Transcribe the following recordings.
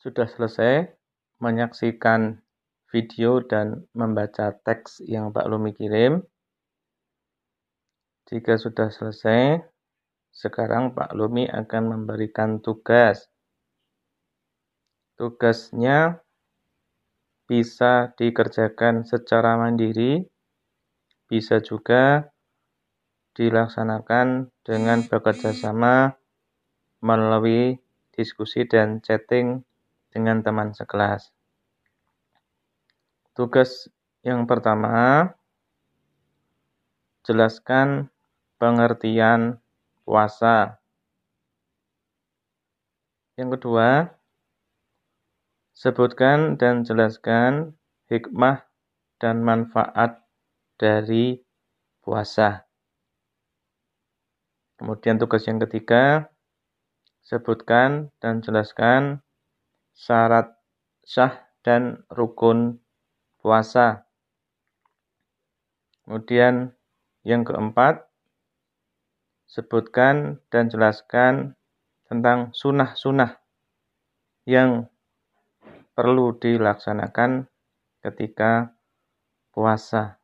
Sudah selesai menyaksikan video dan membaca teks yang Pak Lumi kirim? Jika sudah selesai, sekarang Pak Lumi akan memberikan tugas. Tugasnya bisa dikerjakan secara mandiri, bisa juga dilaksanakan dengan bekerja sama melalui diskusi dan chatting dengan teman sekelas. Tugas yang pertama, jelaskan pengertian puasa. Yang kedua, sebutkan dan jelaskan hikmah dan manfaat dari puasa. Kemudian tugas yang ketiga, sebutkan dan jelaskan syarat sah dan rukun puasa. Kemudian yang keempat, sebutkan dan jelaskan tentang sunnah-sunnah yang perlu dilaksanakan ketika puasa.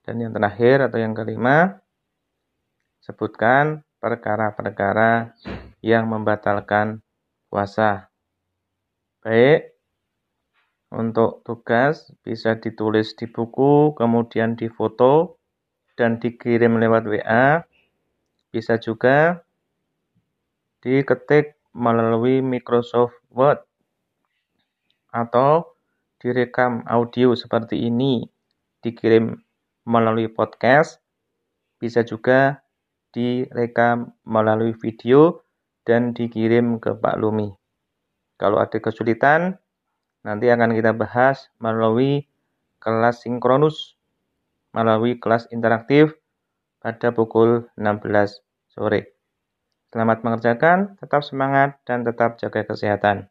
Dan yang terakhir atau yang kelima, sebutkan perkara-perkara yang membatalkan puasa. Baik, untuk tugas bisa ditulis di buku, kemudian difoto, dan dikirim lewat WA. Bisa juga diketik melalui Microsoft Word atau direkam audio seperti ini, dikirim melalui podcast, bisa juga direkam melalui video dan dikirim ke Pak Lumi. Kalau ada kesulitan, nanti akan kita bahas melalui kelas sinkronus, melalui kelas interaktif pada pukul 16 sore. Selamat mengerjakan, tetap semangat, dan tetap jaga kesehatan.